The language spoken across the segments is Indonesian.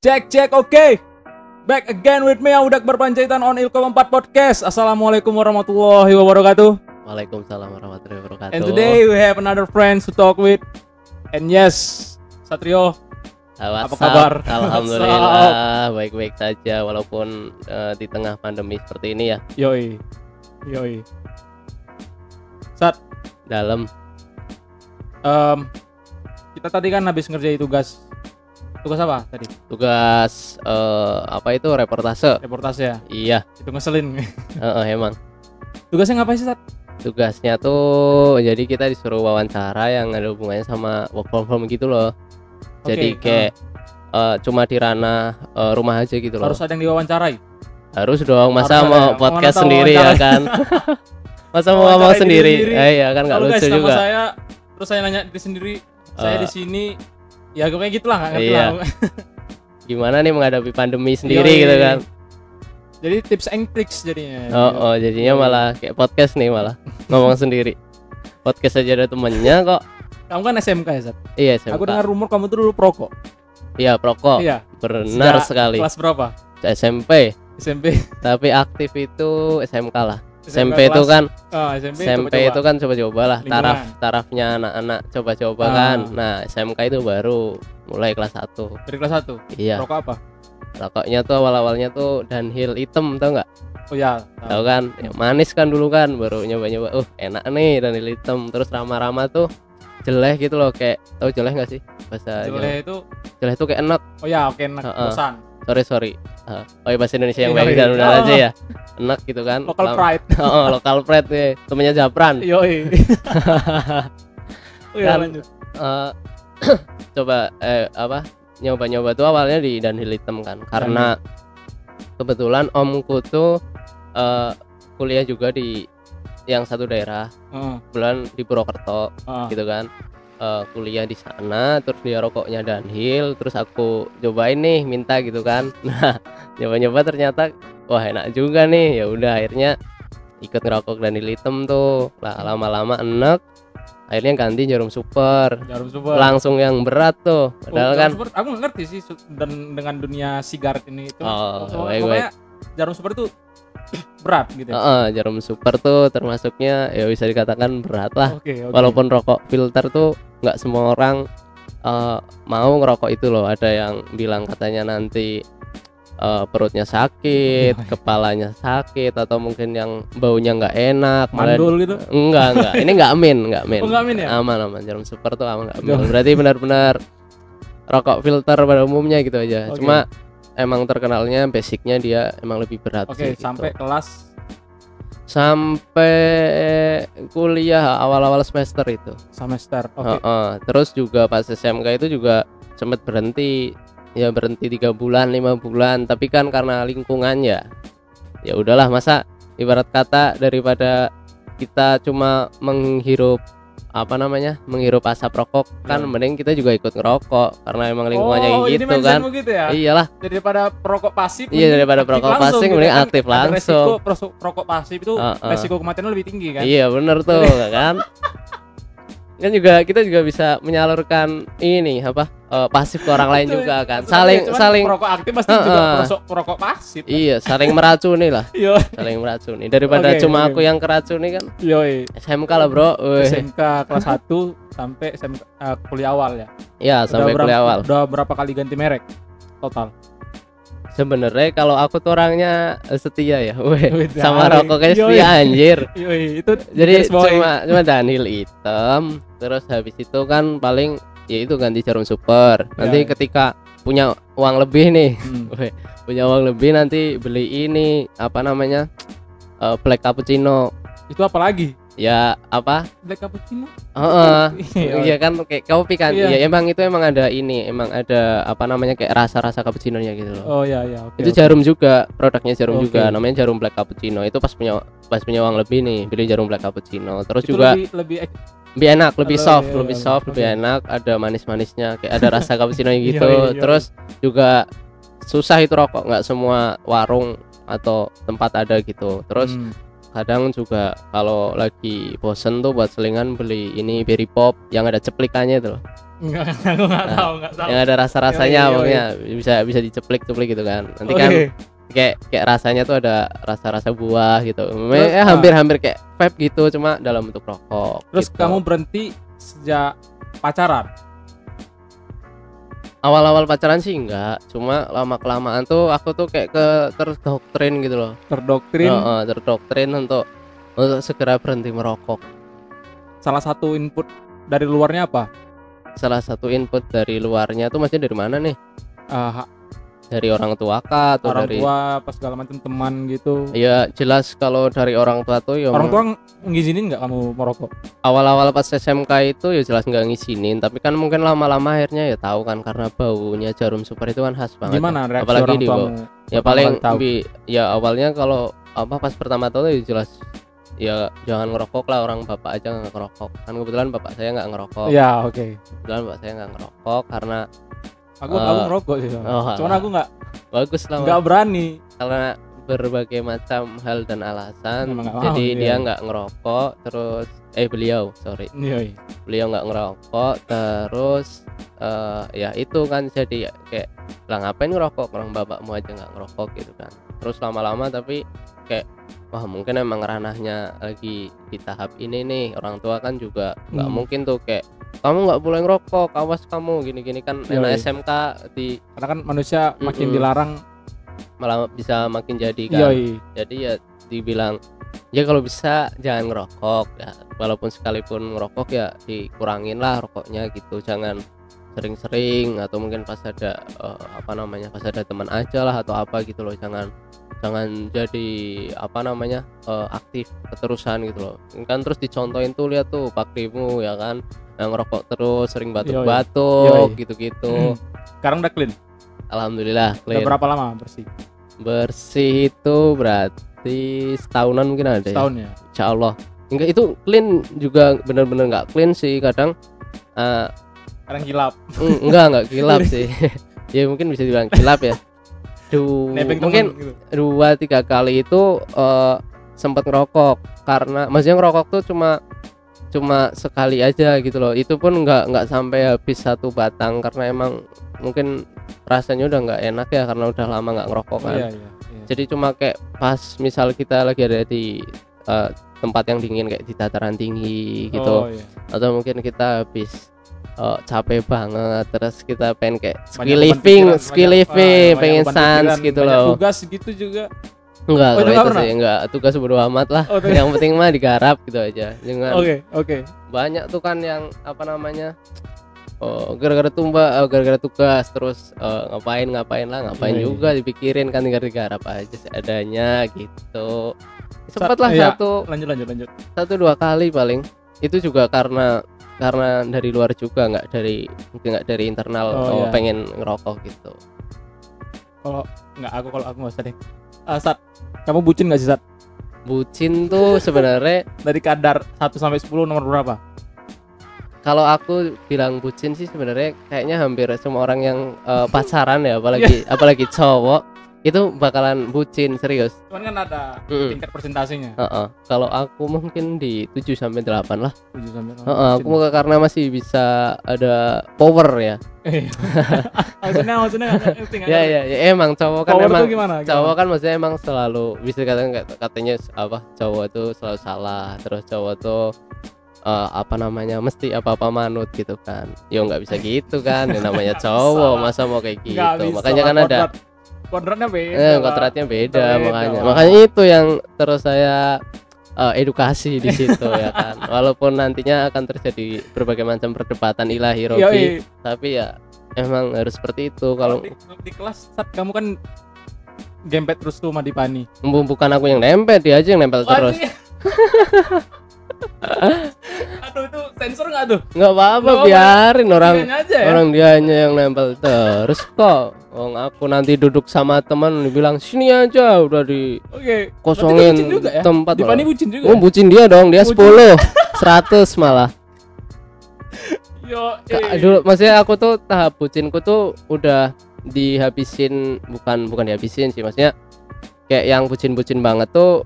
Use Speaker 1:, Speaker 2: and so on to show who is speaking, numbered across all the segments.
Speaker 1: Cek cek oke. Back again with me Audak berpanjaitan on Ilkom 4 Podcast. Assalamualaikum warahmatullahi wabarakatuh.
Speaker 2: Waalaikumsalam warahmatullahi wabarakatuh.
Speaker 1: And today we have another friend to talk with. And yes, Satrio.
Speaker 2: Ah,
Speaker 1: apa
Speaker 2: what's
Speaker 1: kabar?
Speaker 2: up? Alhamdulillah baik-baik saja walaupun eh, di tengah pandemi seperti ini ya.
Speaker 1: Yoi. Yoi. Sat,
Speaker 2: Dalam
Speaker 1: em, kita tadi kan habis ngerjain tugas. Tugas apa tadi?
Speaker 2: tugas eh, apa itu reportase.
Speaker 1: Reportase ya.
Speaker 2: Iya,
Speaker 1: Itu ngeselin.
Speaker 2: heeh, emang.
Speaker 1: Tugasnya ngapain sih, Sat?
Speaker 2: Tugasnya tuh jadi kita disuruh wawancara yang ada hubungannya sama work from home gitu loh. Jadi
Speaker 1: Oke,
Speaker 2: kayak eh, cuma di ranah eh, rumah aja gitu loh.
Speaker 1: Harus ada yang diwawancarai.
Speaker 2: Harus dong, masa
Speaker 1: Harus
Speaker 2: mau
Speaker 1: ya.
Speaker 2: podcast sendiri ya kan? masa mau ngomong
Speaker 1: diri
Speaker 2: sendiri?
Speaker 1: sendiri.
Speaker 2: Eh, iya kan nggak
Speaker 1: guys,
Speaker 2: lucu
Speaker 1: nama
Speaker 2: juga.
Speaker 1: saya terus saya nanya diri sendiri, saya
Speaker 2: Eh.
Speaker 1: di sini ya gue kayak gitulah nggak ngerti
Speaker 2: Iya.
Speaker 1: lah.
Speaker 2: Gimana nih menghadapi pandemi sendiri
Speaker 1: Yoi.
Speaker 2: gitu kan?
Speaker 1: Jadi tips and tricks jadinya.
Speaker 2: Oh, oh jadinya malah kayak podcast nih malah ngomong sendiri. Podcast aja ada temennya kok.
Speaker 1: Kamu kan SMK ya, Zat?
Speaker 2: Iya, SMK.
Speaker 1: Aku dengar rumor kamu tuh dulu proko.
Speaker 2: Iya, prokok.
Speaker 1: Iya.
Speaker 2: Benar
Speaker 1: Sejak
Speaker 2: sekali.
Speaker 1: Kelas berapa?
Speaker 2: SMP,
Speaker 1: SMP.
Speaker 2: tapi aktif itu SMK lah. SMP itu kan
Speaker 1: Oh, SMP,
Speaker 2: itu kan coba-coba lah
Speaker 1: Lingkungan.
Speaker 2: taraf tarafnya anak-anak coba-coba
Speaker 1: Ah.
Speaker 2: kan. Nah, SMK itu baru mulai kelas 1.
Speaker 1: dari kelas 1.
Speaker 2: Iya.
Speaker 1: Rokok apa?
Speaker 2: Rokoknya tuh awal-awalnya tuh downhill hitam tau nggak?
Speaker 1: Oh ya,
Speaker 2: Tahu kan? Yang manis kan dulu kan baru nyoba-nyoba. Uh, enak nih downhill hitam. Terus rama-rama tuh jeleh gitu loh kayak tahu jeleh nggak sih? Bahasa.
Speaker 1: Jeleh itu
Speaker 2: Jeleh tuh kayak enak.
Speaker 1: Oh ya, oke enak bosan.
Speaker 2: Sorry sorry. Uh, oh iya, bahasa Indonesia yang
Speaker 1: Iya,
Speaker 2: baik
Speaker 1: iya.
Speaker 2: dan benar
Speaker 1: Oh.
Speaker 2: aja ya. Enak gitu kan.
Speaker 1: Local
Speaker 2: Lam-
Speaker 1: pride.
Speaker 2: oh, local pride nih. Temennya Japran.
Speaker 1: Yoi. oh ya,
Speaker 2: Kan-
Speaker 1: lanjut.
Speaker 2: Eh, coba eh apa nyoba-nyoba tuh awalnya di downhill hitam kan karena kebetulan omku tuh eh, kuliah juga di yang satu daerah
Speaker 1: Heeh.
Speaker 2: bulan di Purwokerto
Speaker 1: heeh.
Speaker 2: gitu kan Eh, kuliah di sana terus dia rokoknya downhill terus aku cobain nih minta gitu kan nah nyoba-nyoba ternyata wah enak juga nih ya udah akhirnya ikut ngerokok downhill hitam tuh lah lama-lama enek akhirnya ganti jarum super
Speaker 1: Jarum super.
Speaker 2: langsung yang berat tuh
Speaker 1: Oh,
Speaker 2: padahal
Speaker 1: jarum
Speaker 2: kan
Speaker 1: super, aku nggak ngerti sih dan dengan dunia sigaret ini itu.
Speaker 2: Oh,
Speaker 1: Pokoknya-
Speaker 2: baik,
Speaker 1: pokoknya jarum super itu berat gitu. ya?
Speaker 2: Heeh, jarum super tuh termasuknya ya bisa dikatakan berat lah
Speaker 1: Oke, oke.
Speaker 2: walaupun rokok filter tuh nggak semua orang eh, mau ngerokok itu loh ada yang bilang katanya nanti eh, perutnya sakit
Speaker 1: Oh, iya.
Speaker 2: kepalanya sakit atau mungkin yang baunya nggak enak malah-
Speaker 1: mandul gitu.
Speaker 2: enggak enggak ini nggak amin nggak amin
Speaker 1: Oh, amin ya?
Speaker 2: aman aman jarum super tuh aman nggak amin berarti benar-benar rokok filter pada umumnya gitu aja
Speaker 1: Oke.
Speaker 2: cuma emang terkenalnya basicnya dia emang lebih berat
Speaker 1: Oke,
Speaker 2: sih, gitu.
Speaker 1: sampai kelas
Speaker 2: sampai kuliah awal-awal semester itu
Speaker 1: semester. Oke.
Speaker 2: Heeh. terus juga pas SMK itu juga sempat berhenti ya berhenti tiga bulan lima bulan tapi kan karena lingkungan ya ya udahlah masa ibarat kata daripada kita cuma menghirup apa namanya menghirup asap rokok kan
Speaker 1: Iya.
Speaker 2: mending kita juga ikut ngerokok karena emang lingkungannya
Speaker 1: oh,
Speaker 2: gitu kan
Speaker 1: gitu ya.
Speaker 2: iyalah
Speaker 1: Daripada perokok pasif.
Speaker 2: Iya, daripada perokok pasif,
Speaker 1: gitu
Speaker 2: mending
Speaker 1: kan.
Speaker 2: aktif langsung.
Speaker 1: Resiko perokok pasif itu
Speaker 2: Heeh.
Speaker 1: resiko kematiannya lebih tinggi kan.
Speaker 2: iya bener tuh kan kan juga kita juga bisa menyalurkan ini apa eh, pasif ke orang lain
Speaker 1: Itu-
Speaker 2: juga kan saling saling
Speaker 1: perokok aktif pasti juga
Speaker 2: Heeh.
Speaker 1: perosok- perokok pasif.
Speaker 2: iya saling meracuni lah
Speaker 1: Iya.
Speaker 2: saling meracuni daripada
Speaker 1: Oke,
Speaker 2: cuma
Speaker 1: oke.
Speaker 2: aku yang keracuni kan
Speaker 1: Yoi.
Speaker 2: SMK lah bro Weh.
Speaker 1: SMK kelas 1 sampai SMK eh, kuliah awal ya.
Speaker 2: ya sampai
Speaker 1: berapa,
Speaker 2: kuliah awal
Speaker 1: Udah berapa kali ganti merek total?
Speaker 2: sebenarnya kalau aku tuh orangnya eh, setia ya Weh. Sama rokoknya setia anjir
Speaker 1: Yoi, itu
Speaker 2: jadi cuma cuma Daniel hitam terus habis itu kan paling ya itu ganti jarum super nanti
Speaker 1: Ya.
Speaker 2: ketika punya uang lebih nih
Speaker 1: Hmm.
Speaker 2: Punya uang lebih nanti beli ini apa namanya eh, black cappuccino
Speaker 1: Itu apa lagi?
Speaker 2: ya apa
Speaker 1: Black cappuccino?
Speaker 2: Heeh.
Speaker 1: Iya.
Speaker 2: iya kan kayak kopi kan
Speaker 1: Iya.
Speaker 2: iya emang itu emang ada ini emang ada apa namanya kayak rasa-rasa cappuccino nya gitu loh
Speaker 1: Oh ya ya, oke.
Speaker 2: itu
Speaker 1: oke.
Speaker 2: jarum juga produknya jarum
Speaker 1: Oke.
Speaker 2: juga namanya jarum black cappuccino itu pas punya pas punya uang lebih nih beli jarum black cappuccino terus
Speaker 1: Itu
Speaker 2: juga
Speaker 1: lebih lebih
Speaker 2: lebih enak lebih
Speaker 1: Lebih-
Speaker 2: soft lebih
Speaker 1: lebih-
Speaker 2: soft lebih
Speaker 1: oke.
Speaker 2: enak ada manis-manisnya kayak ada rasa cappuccino gitu
Speaker 1: Iya, iya.
Speaker 2: terus juga susah itu rokok nggak semua warung atau tempat ada gitu terus
Speaker 1: Hmm.
Speaker 2: kadang juga kalau lagi bosen tuh buat selingan beli ini berry pop yang ada ceplikannya itu loh
Speaker 1: Enggak, aku
Speaker 2: Nah,
Speaker 1: tahu, nggak tahu.
Speaker 2: yang ada rasa-rasanya
Speaker 1: yoi.
Speaker 2: pokoknya bisa bisa diceplik-ceplik gitu kan nanti
Speaker 1: Oke.
Speaker 2: kan kayak kayak rasanya tuh ada rasa-rasa buah gitu
Speaker 1: Terus,
Speaker 2: eh
Speaker 1: ah.
Speaker 2: hampir-hampir kayak vape gitu cuma dalam bentuk rokok
Speaker 1: Terus
Speaker 2: gitu.
Speaker 1: kamu berhenti sejak pacaran.
Speaker 2: awal-awal pacaran sih enggak cuma lama kelamaan tuh aku tuh kayak ke terdoktrin gitu loh
Speaker 1: Terdoktrin
Speaker 2: Heeh, terdoktrin untuk untuk segera berhenti merokok
Speaker 1: salah satu input dari luarnya apa?
Speaker 2: salah satu input dari luarnya tuh maksudnya dari mana nih
Speaker 1: Ah,
Speaker 2: dari orang tua kah atau
Speaker 1: orang
Speaker 2: dari
Speaker 1: tua pas segala macam teman gitu.
Speaker 2: ya jelas kalau dari orang tua tuh ya
Speaker 1: Orang tua ngizinin nggak kamu merokok?
Speaker 2: awal-awal pas SMK itu ya jelas nggak ngizinin tapi kan mungkin lama-lama akhirnya ya tahu kan karena baunya jarum super itu kan khas banget
Speaker 1: Gimana
Speaker 2: ya.
Speaker 1: reaksi
Speaker 2: apalagi
Speaker 1: orang
Speaker 2: di
Speaker 1: tuamu?
Speaker 2: ya paling bi- ya awalnya kalau apa pas pertama tahu ya jelas ya jangan ngerokok lah orang bapak aja nggak ngerokok kan kebetulan bapak saya nggak ngerokok
Speaker 1: Ya oke.
Speaker 2: kebetulan bapak saya nggak ngerokok karena
Speaker 1: Aku
Speaker 2: Eh,
Speaker 1: aku ngerokok sih.
Speaker 2: oh,
Speaker 1: Cuman aku nggak
Speaker 2: bagus lah
Speaker 1: nggak berani.
Speaker 2: karena berbagai macam hal dan alasan
Speaker 1: nggak mau,
Speaker 2: jadi
Speaker 1: iya.
Speaker 2: dia nggak ngerokok terus eh beliau sorry
Speaker 1: Iya. iya.
Speaker 2: beliau nggak ngerokok terus eh, ya itu kan jadi kayak lah ngapain ngerokok orang bapakmu aja nggak ngerokok gitu kan terus lama-lama tapi kayak wah mungkin emang ranahnya lagi di tahap ini nih orang tua kan juga nggak
Speaker 1: Hmm.
Speaker 2: mungkin tuh kayak kamu nggak boleh ngerokok awas kamu gini-gini kan
Speaker 1: Yoi.
Speaker 2: enak SMK di
Speaker 1: Karena kan manusia makin
Speaker 2: Mm-mm.
Speaker 1: dilarang.
Speaker 2: malah bisa makin jadi kan
Speaker 1: Iya.
Speaker 2: jadi ya dibilang ya kalau bisa jangan ngerokok ya walaupun sekalipun ngerokok ya dikurangin lah rokoknya gitu jangan sering-sering atau mungkin pas ada eh, apa namanya pas ada teman aja lah atau apa gitu loh jangan jangan jadi apa namanya eh, aktif keterusan gitu loh. Kan terus dicontohin tuh lihat tuh pak Krimu ya kan yang ngerokok terus sering batuk-batuk gitu-gitu.
Speaker 1: Sekarang udah clean.
Speaker 2: alhamdulillah
Speaker 1: Udah
Speaker 2: clear
Speaker 1: berapa lama bersih?
Speaker 2: bersih itu berarti setahunan mungkin ada ya?
Speaker 1: Setahun ya.
Speaker 2: Insya Allah enggak itu clean juga bener-bener nggak clean sih kadang eh,
Speaker 1: Kadang kilap.
Speaker 2: mm, enggak enggak kilap sih. Ya mungkin bisa dibilang kilap ya Du,
Speaker 1: Nebeng
Speaker 2: mungkin
Speaker 1: gitu.
Speaker 2: dua tiga kali itu eh, sempat ngerokok karena maksudnya ngerokok tuh cuma cuma sekali aja gitu loh itu pun nggak nggak sampai habis satu batang karena emang mungkin rasanya udah nggak enak ya karena udah lama nggak ngerokok kan
Speaker 1: Iya, iya, iya.
Speaker 2: jadi cuma kayak pas misal kita lagi ada di eh, tempat yang dingin kayak di dataran tinggi gitu
Speaker 1: Oh, iya.
Speaker 2: atau mungkin kita habis eh, capek banget terus kita pengen kayak
Speaker 1: Banyak
Speaker 2: ski
Speaker 1: beban
Speaker 2: living
Speaker 1: pikiran,
Speaker 2: ski
Speaker 1: banyak-
Speaker 2: living
Speaker 1: banyak
Speaker 2: pengen sans gitu loh
Speaker 1: Tugas gitu juga.
Speaker 2: enggak
Speaker 1: Oh,
Speaker 2: kalau
Speaker 1: itu pernah?
Speaker 2: sih enggak tugas bodo amat lah
Speaker 1: Oh,
Speaker 2: yang penting mah digarap gitu aja jangan
Speaker 1: Oke, oke.
Speaker 2: banyak tuh kan yang apa namanya oh gara-gara tumba eh, gara-gara tugas terus eh, ngapain ngapain lah ngapain
Speaker 1: Iya, iya.
Speaker 2: juga dipikirin kan tinggal digarap aja seadanya gitu sempat lah
Speaker 1: iya.
Speaker 2: satu
Speaker 1: Lanjut, lanjut, lanjut.
Speaker 2: satu dua kali paling itu juga karena karena dari luar juga nggak dari mungkin nggak dari internal
Speaker 1: Oh,
Speaker 2: oh,
Speaker 1: iya.
Speaker 2: pengen ngerokok gitu
Speaker 1: Kalau nggak aku kalau aku nggak usah deh. Ah, Sat, kamu bucin nggak sih Sat?
Speaker 2: bucin tuh sebenarnya
Speaker 1: Dari kadar 1 sampai 10 nomor berapa?
Speaker 2: kalau aku bilang bucin sih sebenarnya kayaknya hampir semua orang yang eh, pacaran ya apalagi apalagi cowok itu bakalan bucin serius
Speaker 1: Cuman kan ada
Speaker 2: Mm-mm.
Speaker 1: tingkat persentasenya.
Speaker 2: Heeh. kalau aku mungkin di 7 sampai 8 lah
Speaker 1: 7 sampai
Speaker 2: Heeh, aku mau karena masih bisa ada power ya
Speaker 1: Iya. maksudnya maksudnya
Speaker 2: ya ya, ya emang cowok kan
Speaker 1: Power
Speaker 2: emang
Speaker 1: gimana?
Speaker 2: cowok kan maksudnya emang selalu bisa dikatakan kayak- katanya apa cowok tuh selalu salah terus cowok tuh eh, apa namanya mesti apa apa manut gitu kan yo nggak bisa gitu kan Ya namanya cowok masa mau kayak gitu makanya kan ada
Speaker 1: kuadratnya beda.
Speaker 2: eh,
Speaker 1: lah.
Speaker 2: kontratnya beda
Speaker 1: Beda,
Speaker 2: makanya
Speaker 1: Wak.
Speaker 2: makanya itu yang terus saya eh, edukasi di situ ya kan walaupun nantinya akan terjadi berbagai macam perdebatan ilahi
Speaker 1: Yoi.
Speaker 2: Robi tapi ya emang harus seperti itu
Speaker 1: Kalau di, di kelas Sat, kamu kan gempet terus tuh sama Dipani.
Speaker 2: bukan aku yang nempel dia aja yang nempel terus
Speaker 1: Wah, Aduh itu sensor nggak tuh?
Speaker 2: nggak apa-apa biarin orang
Speaker 1: Dianya aja ya.
Speaker 2: orang dia hanya yang nempel terus kok Wong aku nanti duduk sama teman dibilang sini aja udah
Speaker 1: Oke.
Speaker 2: dikosongin
Speaker 1: Berarti bucin juga ya?
Speaker 2: tempat
Speaker 1: Dipani bucin juga.
Speaker 2: Oh, bucin dia dong dia
Speaker 1: Bucin.
Speaker 2: 10 100 malah
Speaker 1: Yo, eh.
Speaker 2: dulu maksudnya aku tuh tahap bucinku tuh udah dihabisin bukan bukan dihabisin sih maksudnya kayak yang bucin-bucin banget tuh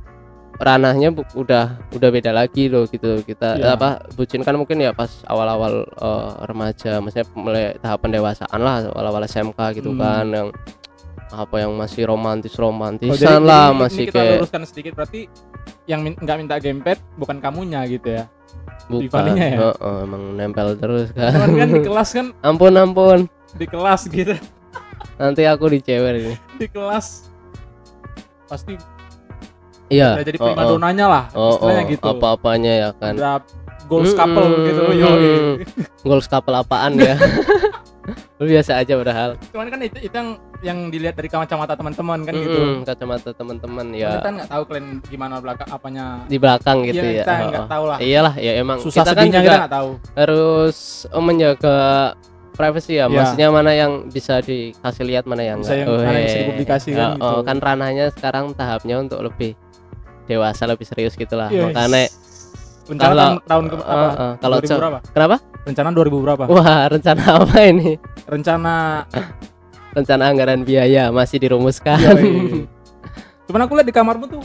Speaker 2: ranahnya udah udah beda lagi loh gitu. Kita
Speaker 1: Iya.
Speaker 2: apa bucin kan mungkin ya pas awal-awal eh, remaja maksudnya mulai tahap pendewasaan lah awal-awal SMK gitu
Speaker 1: Hmm.
Speaker 2: kan yang apa yang masih romantis
Speaker 1: Oh,
Speaker 2: romantisan
Speaker 1: jadi-
Speaker 2: lah
Speaker 1: jadi
Speaker 2: masih
Speaker 1: ini kita
Speaker 2: kayak
Speaker 1: luruskan sedikit berarti yang min- nggak minta gamepad bukan kamunya gitu ya?
Speaker 2: Bukan.
Speaker 1: ya?
Speaker 2: Heeh, emang nempel terus kan.
Speaker 1: Cuman kan di kelas kan
Speaker 2: ampun ampun.
Speaker 1: di kelas gitu.
Speaker 2: Nanti aku dicewer ini.
Speaker 1: Di kelas. Pasti
Speaker 2: iya
Speaker 1: udah jadi
Speaker 2: oh, oh.
Speaker 1: primadonanya lah
Speaker 2: oh,
Speaker 1: istilahnya
Speaker 2: oh,
Speaker 1: gitu
Speaker 2: apa-apanya ya kan
Speaker 1: udah goals couple
Speaker 2: Mm-mm,
Speaker 1: gitu
Speaker 2: mm-mm.
Speaker 1: yoi.
Speaker 2: goals couple apaan ya Lu biasa aja padahal
Speaker 1: cuman kan itu, itu yang yang dilihat dari kacamata teman-teman kan gitu
Speaker 2: Mm-mm, kacamata teman-teman
Speaker 1: ya.
Speaker 2: ya
Speaker 1: kita nggak tahu kalian gimana belakang apanya
Speaker 2: di belakang gitu
Speaker 1: Iya,
Speaker 2: ya
Speaker 1: kita
Speaker 2: Oh,
Speaker 1: nggak
Speaker 2: oh.
Speaker 1: tahu lah
Speaker 2: iyalah ya emang
Speaker 1: susah
Speaker 2: kita kan juga
Speaker 1: kita tahu
Speaker 2: harus oh, menjaga privacy ya
Speaker 1: Iya.
Speaker 2: maksudnya mana yang bisa dikasih lihat mana yang
Speaker 1: Bisa
Speaker 2: enggak.
Speaker 1: yang- mana yang bisa dipublikasikan
Speaker 2: Ya,
Speaker 1: gitu.
Speaker 2: oh, kan ranahnya sekarang tahapnya untuk lebih dewasa lebih serius gitulah.
Speaker 1: Yes.
Speaker 2: makanya
Speaker 1: rencana
Speaker 2: kalau-
Speaker 1: tahun, tahun ke,
Speaker 2: uh,
Speaker 1: apa?
Speaker 2: Uh, kalau
Speaker 1: 2000
Speaker 2: co-
Speaker 1: berapa?
Speaker 2: Kenapa?
Speaker 1: Rencana 2000 berapa?
Speaker 2: Wah rencana apa ini?
Speaker 1: Rencana
Speaker 2: rencana anggaran biaya masih dirumuskan.
Speaker 1: Yoi. cuman aku lihat di kamarmu tuh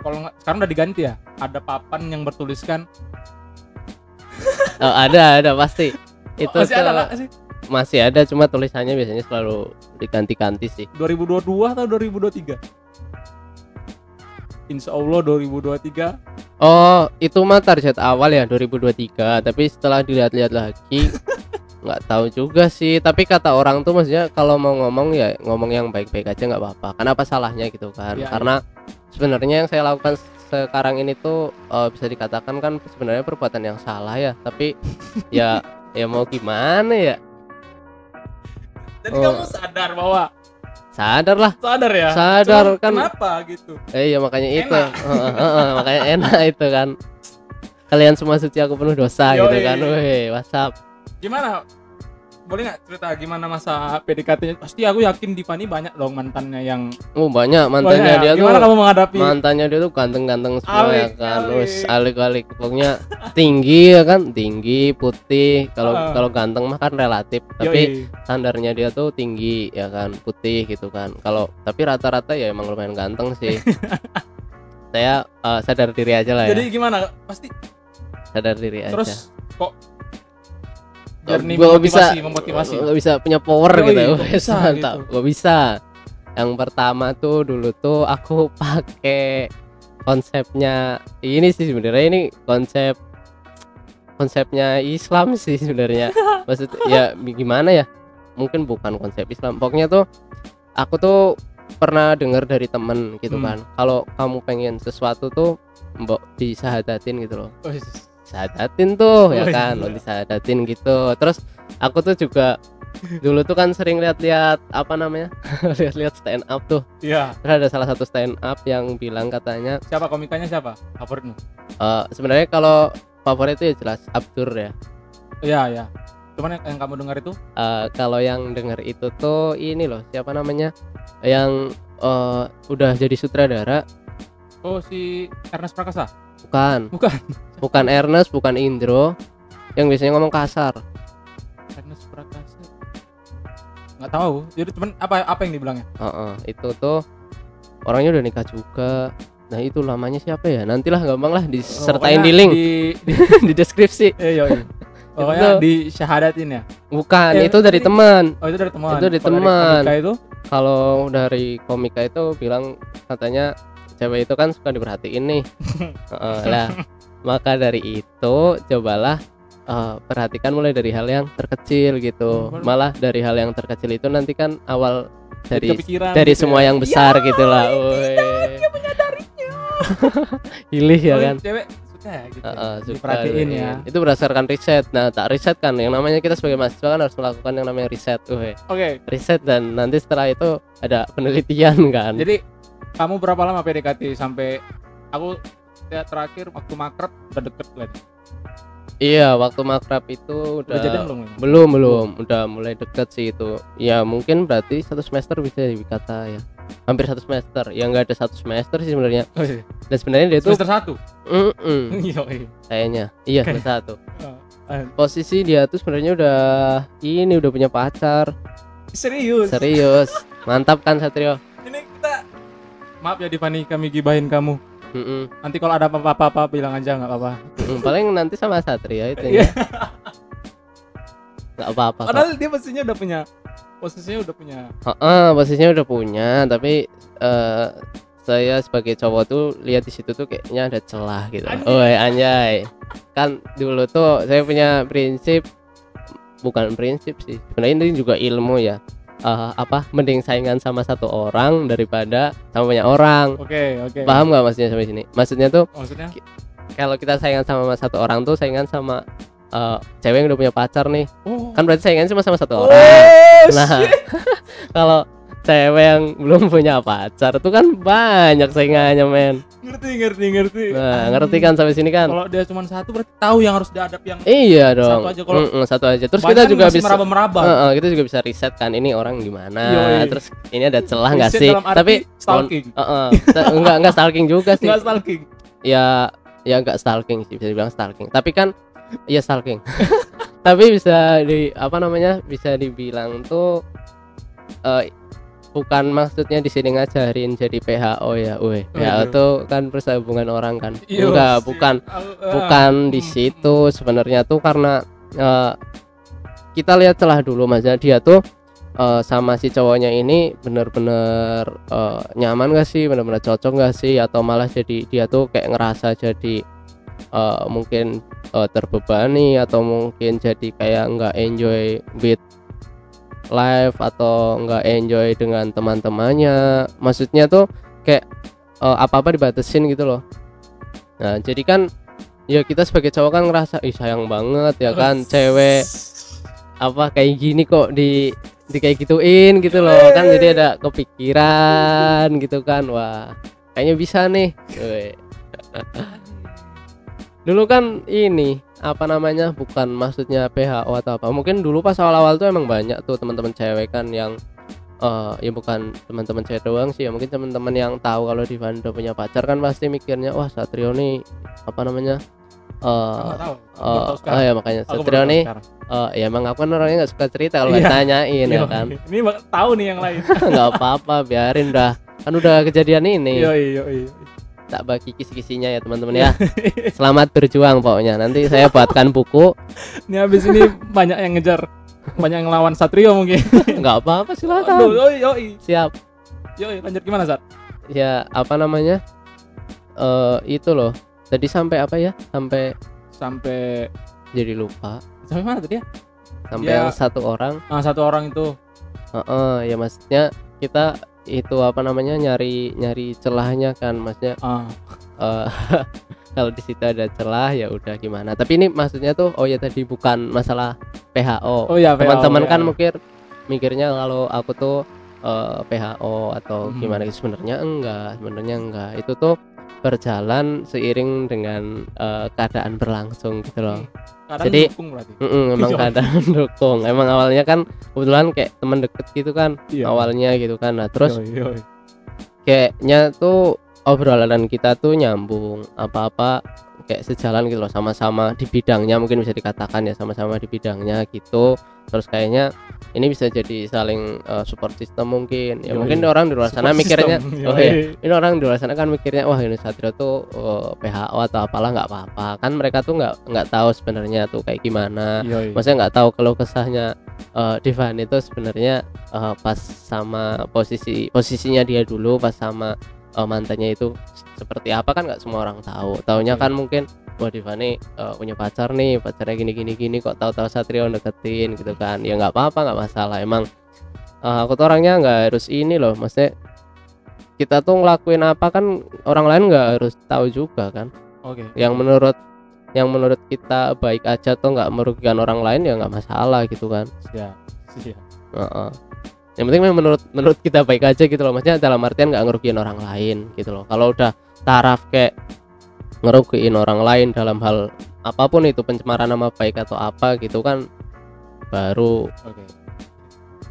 Speaker 1: kalau sekarang udah diganti ya? Ada papan yang bertuliskan
Speaker 2: oh, ada ada pasti. Itu
Speaker 1: masih ada sih
Speaker 2: masih? ada cuma tulisannya biasanya selalu diganti-ganti sih.
Speaker 1: 2022 atau 2023 Insya Allah 2023
Speaker 2: Oh, itu mah target awal ya 2023, tapi setelah dilihat-lihat lagi nggak tahu juga sih. Tapi kata orang tuh maksudnya kalau mau ngomong ya ngomong yang baik-baik aja nggak apa-apa. Kenapa salahnya gitu kan?
Speaker 1: Iya,
Speaker 2: Karena sebenarnya yang saya lakukan sekarang ini tuh eh, bisa dikatakan kan sebenarnya perbuatan yang salah ya. Tapi ya ya mau gimana ya?
Speaker 1: jadi
Speaker 2: Oh.
Speaker 1: kamu sadar bahwa
Speaker 2: Sadar lah.
Speaker 1: sadar ya
Speaker 2: Sadar,
Speaker 1: Cuman
Speaker 2: kan.
Speaker 1: kenapa gitu
Speaker 2: Eh iya makanya itu.
Speaker 1: Enak.
Speaker 2: Heeh, makanya enak itu kan. Kalian semua suci aku penuh dosa gitu
Speaker 1: Yoi.
Speaker 2: kan. Weh, WhatsApp.
Speaker 1: gimana boleh nggak cerita gimana masa PDKT Pasti aku yakin Divani banyak dong mantannya yang
Speaker 2: Oh banyak. Mantannya
Speaker 1: Banyak ya?
Speaker 2: dia
Speaker 1: gimana
Speaker 2: tuh
Speaker 1: kamu menghadapi?
Speaker 2: mantannya dia tuh ganteng-ganteng semua ya kan. Wes alik-alik. Pokoknya tinggi ya kan? Tinggi putih. Kalau
Speaker 1: Ah.
Speaker 2: kalau ganteng mah kan relatif. Tapi
Speaker 1: Yoi.
Speaker 2: standarnya dia tuh tinggi ya kan? Putih gitu kan. Kalau tapi rata-rata ya emang lumayan ganteng sih. Saya eh, sadar diri aja lah ya.
Speaker 1: Jadi gimana? Pasti
Speaker 2: sadar diri aja.
Speaker 1: terus kok journey
Speaker 2: Gua
Speaker 1: memotivasi memotivasi.
Speaker 2: gak bisa punya power
Speaker 1: Yoi,
Speaker 2: gitu Wes,
Speaker 1: bisa
Speaker 2: mantap.
Speaker 1: gitu?
Speaker 2: gak bisa. Yang pertama tuh dulu tuh aku pakai konsepnya ini sih sebenarnya ini konsep konsepnya Islam sih sebenarnya. Maksud ya gimana ya? Mungkin bukan konsep Islam. Pokoknya tuh aku tuh pernah dengar dari temen gitu
Speaker 1: Hmm.
Speaker 2: kan. Kalau kamu pengen sesuatu tuh mbok disahadatin gitu loh.
Speaker 1: Oh,
Speaker 2: sahadatin tuh ya
Speaker 1: Oh,
Speaker 2: kan?
Speaker 1: iya.
Speaker 2: lo disahadatin gitu. Terus aku tuh juga dulu tuh kan sering lihat-lihat apa namanya? Lihat-lihat stand up tuh.
Speaker 1: Iya.
Speaker 2: Terus ada salah satu stand up yang bilang katanya
Speaker 1: siapa? Komikanya siapa? Favoritmu?
Speaker 2: Eh, sebenarnya kalau favorit itu ya jelas Abdur ya.
Speaker 1: Iya iya. Cuman yang, yang kamu dengar itu?
Speaker 2: Eh, kalau yang denger itu tuh ini loh siapa namanya? Yang eh, udah jadi sutradara.
Speaker 1: Oh si Ernest Prakasa
Speaker 2: bukan.
Speaker 1: Bukan.
Speaker 2: Bukan Ernest bukan Indro. Yang biasanya ngomong kasar.
Speaker 1: Ernest Prakasa. Nggak tahu. Jadi cuman apa apa yang dibilangnya?
Speaker 2: Heeh, itu tuh orangnya udah nikah juga. Nah itu lamanya siapa ya? Nantilah gampang lah disertain
Speaker 1: Pokoknya
Speaker 2: di link.
Speaker 1: di, di
Speaker 2: di deskripsi.
Speaker 1: Eh, yoi. pokoknya
Speaker 2: Itu-
Speaker 1: di syahadatin ya?
Speaker 2: Bukan
Speaker 1: Eh,
Speaker 2: itu dari teman.
Speaker 1: Oh itu dari teman.
Speaker 2: Itu dari teman.
Speaker 1: komika itu?
Speaker 2: Kalau dari komika itu bilang katanya cewek itu kan suka diperhatiin nih. Heeh, lah. Maka dari itu cobalah eh, perhatikan mulai dari hal yang terkecil gitu.
Speaker 1: Hmm,
Speaker 2: malah dari hal yang terkecil itu nanti kan awal dari dari
Speaker 1: gitu
Speaker 2: semua
Speaker 1: ya.
Speaker 2: yang besar gitu lah. Woi. Pilih ya
Speaker 1: Oh,
Speaker 2: kan?
Speaker 1: cewek suka ya gitu
Speaker 2: Heeh, suka
Speaker 1: diperhatiin ya.
Speaker 2: diin. itu berdasarkan riset. Nah tak riset kan yang namanya kita sebagai mahasiswa kan harus melakukan yang namanya riset
Speaker 1: oke.
Speaker 2: Riset dan nanti setelah itu ada penelitian kan.
Speaker 1: Jadi kamu berapa lama PDKT sampai aku ya terakhir waktu makrab udah deket kan
Speaker 2: iya waktu makrab itu udah,
Speaker 1: udah jadian belum
Speaker 2: belum belum. Udah mulai deket sih itu. Ya mungkin berarti satu semester bisa dikata ya. Hampir satu semester. Ya nggak ada satu semester sih sebenarnya.
Speaker 1: Oh, iya.
Speaker 2: dan sebenarnya dia tuh
Speaker 1: semester satu?
Speaker 2: Mm-mm,
Speaker 1: Iya, iya.
Speaker 2: kayaknya. Iya semester satu.
Speaker 1: Eh,
Speaker 2: posisi dia tuh sebenarnya udah ini udah punya pacar.
Speaker 1: Serius?
Speaker 2: Serius. Mantap kan Satrio
Speaker 1: maaf ya Divani kami gibahin kamu
Speaker 2: Mm-mm.
Speaker 1: Nanti kalau ada apa-apa bilang aja nggak apa-apa.
Speaker 2: Mm, paling nanti sama Satria itu
Speaker 1: Iya.
Speaker 2: ya nggak apa-apa kok.
Speaker 1: Padahal dia posisinya udah punya posisinya udah punya.
Speaker 2: Heeh, posisinya udah punya tapi eh, saya sebagai cowok tuh lihat di situ tuh kayaknya ada celah gitu. Oi, anjay. Kan dulu tuh saya punya prinsip bukan prinsip sih. Sebenarnya ini juga ilmu ya. Eh, apa mending saingan sama satu orang daripada sama banyak orang.
Speaker 1: Oke, oke.
Speaker 2: Paham nggak maksudnya sampai sini? Maksudnya tuh
Speaker 1: Maksudnya?
Speaker 2: kalau kita saingan sama satu orang tuh saingan sama eh, cewek yang udah punya pacar nih.
Speaker 1: Oh.
Speaker 2: Kan berarti saingan cuma sama satu
Speaker 1: Oh,
Speaker 2: orang. Nah, kalau cewek yang belum punya pacar itu kan banyak saingannya men.
Speaker 1: Ngerti, ngerti, ngerti.
Speaker 2: nah ngerti kan sampai sini kan?
Speaker 1: Kalau dia cuma satu berarti tahu yang harus dihadap yang
Speaker 2: iya dong.
Speaker 1: aja, kalau-
Speaker 2: satu aja. Terus kita juga
Speaker 1: masih
Speaker 2: bisa
Speaker 1: meraba-meraba.
Speaker 2: Eh, eh, kita juga bisa riset kan ini orang gimana?
Speaker 1: Yoi.
Speaker 2: terus ini ada celah nggak sih?
Speaker 1: dalam arti
Speaker 2: tapi
Speaker 1: stalking.
Speaker 2: Eh, ta- enggak enggak stalking juga sih.
Speaker 1: Enggak stalking.
Speaker 2: ya ya enggak stalking sih bisa dibilang stalking. Tapi kan iya stalking. Tapi bisa di apa namanya bisa dibilang tuh eh, bukan maksudnya di sini ngajarin jadi PHO ya, weh. PHO
Speaker 1: Waduh.
Speaker 2: tuh kan perhubungan orang kan.
Speaker 1: Iya,
Speaker 2: Enggak, bukan
Speaker 1: Al- ah.
Speaker 2: bukan di
Speaker 1: Hmm.
Speaker 2: situ sebenarnya tuh karena eh, kita lihat celah dulu Mas dia tuh eh, sama si cowoknya ini bener-bener eh, nyaman gak sih bener-bener cocok gak sih atau malah jadi dia tuh kayak ngerasa jadi eh, mungkin eh, terbebani atau mungkin jadi kayak nggak enjoy with life atau nggak enjoy dengan teman-temannya. Maksudnya tuh kayak eh, apa-apa dibatasin gitu loh. Nah jadi kan ya kita sebagai cowok kan ngerasa ih sayang banget ya kan cewek apa kayak gini kok di di kayak gituin gitu loh kan jadi ada kepikiran gitu kan. Wah kayaknya bisa nih. dulu kan ini apa namanya bukan maksudnya PHO atau apa mungkin dulu pas awal-awal tuh emang banyak tuh teman-teman cewek kan yang eh ya bukan teman-teman cewek doang sih ya mungkin teman-teman yang tahu kalau Divan udah punya pacar kan pasti mikirnya wah Satrio nih apa namanya
Speaker 1: tahu. Baru tahu
Speaker 2: oh ya makanya Satrio nih eh ya emang aku kan orangnya nggak suka cerita kalau
Speaker 1: Iya.
Speaker 2: ditanyain ya
Speaker 1: Iya,
Speaker 2: kan
Speaker 1: Ini tahu nih yang lain.
Speaker 2: nggak apa-apa biarin dah kan udah kejadian ini
Speaker 1: iya, iya.
Speaker 2: Tak bagi kisi-kisinya ya teman-teman ya selamat berjuang pokoknya nanti saya buatkan buku
Speaker 1: Ini habis ini banyak yang ngejar. Banyak yang ngelawan Satrio mungkin.
Speaker 2: nggak apa-apa
Speaker 1: Aduh,
Speaker 2: silakan
Speaker 1: yoi, yoi.
Speaker 2: siap
Speaker 1: Yoi, lanjut gimana, Sat?
Speaker 2: ya apa namanya eh itu loh tadi sampai apa ya sampai
Speaker 1: Sampai
Speaker 2: jadi lupa
Speaker 1: sampai mana tadi ya?
Speaker 2: sampai
Speaker 1: Ya.
Speaker 2: yang satu orang
Speaker 1: Ah, satu orang itu.
Speaker 2: Heeh, ya maksudnya kita itu apa namanya nyari nyari celahnya kan maksudnya
Speaker 1: Ah,
Speaker 2: eh, kalau di situ ada celah ya udah gimana tapi ini maksudnya tuh oh ya tadi bukan masalah PHO
Speaker 1: oh ya,
Speaker 2: teman-teman kan
Speaker 1: ya.
Speaker 2: mungkin mikirnya kalau aku tuh eh, PHO atau
Speaker 1: Hmm.
Speaker 2: gimana sebenarnya enggak sebenarnya enggak itu tuh berjalan seiring dengan eh, keadaan berlangsung gitu loh
Speaker 1: Kadang
Speaker 2: Jadi-
Speaker 1: dukung berarti.
Speaker 2: Mm-mm, emang
Speaker 1: Iya.
Speaker 2: keadaan dukung emang awalnya kan kebetulan kayak teman deket gitu kan
Speaker 1: Iya.
Speaker 2: awalnya gitu kan nah terus
Speaker 1: Yoi, yoi.
Speaker 2: kayaknya tuh obrolan kita tuh nyambung apa-apa kayak sejalan gitu loh sama-sama di bidangnya mungkin bisa dikatakan ya sama-sama di bidangnya gitu terus kayaknya ini bisa jadi saling eh, support system mungkin. Ya
Speaker 1: Yoi.
Speaker 2: mungkin orang di luar sana
Speaker 1: Support
Speaker 2: mikirnya oh iya ini orang di luar sana kan mikirnya wah ini Satrio tuh eh, PHO atau apalah nggak apa-apa. Kan mereka tuh nggak nggak tahu sebenarnya tuh kayak gimana.
Speaker 1: Yoi.
Speaker 2: maksudnya nggak tahu kalau kesahnya eh Divan itu sebenarnya eh, pas sama posisi posisinya dia dulu pas sama eh, mantannya itu seperti apa kan nggak semua orang tahu. Taunya kan mungkin wah Divan nih eh, punya pacar nih pacarnya gini gini gini kok tahu-tahu Satrio deketin gitu kan ya nggak apa-apa nggak masalah emang eh, aku tuh orangnya nggak harus ini loh maksudnya kita tuh ngelakuin apa kan orang lain nggak harus tahu juga kan
Speaker 1: Oke.
Speaker 2: yang menurut yang menurut kita baik aja tuh nggak merugikan orang lain ya nggak masalah gitu kan
Speaker 1: Siap. Siap.
Speaker 2: Heeh. yang penting memang menurut menurut kita baik aja gitu loh maksudnya dalam artian nggak ngerugiin orang lain gitu loh kalau udah taraf kayak ngerugiin orang lain dalam hal apa pun itu pencemaran nama baik atau apa gitu kan baru
Speaker 1: Oke.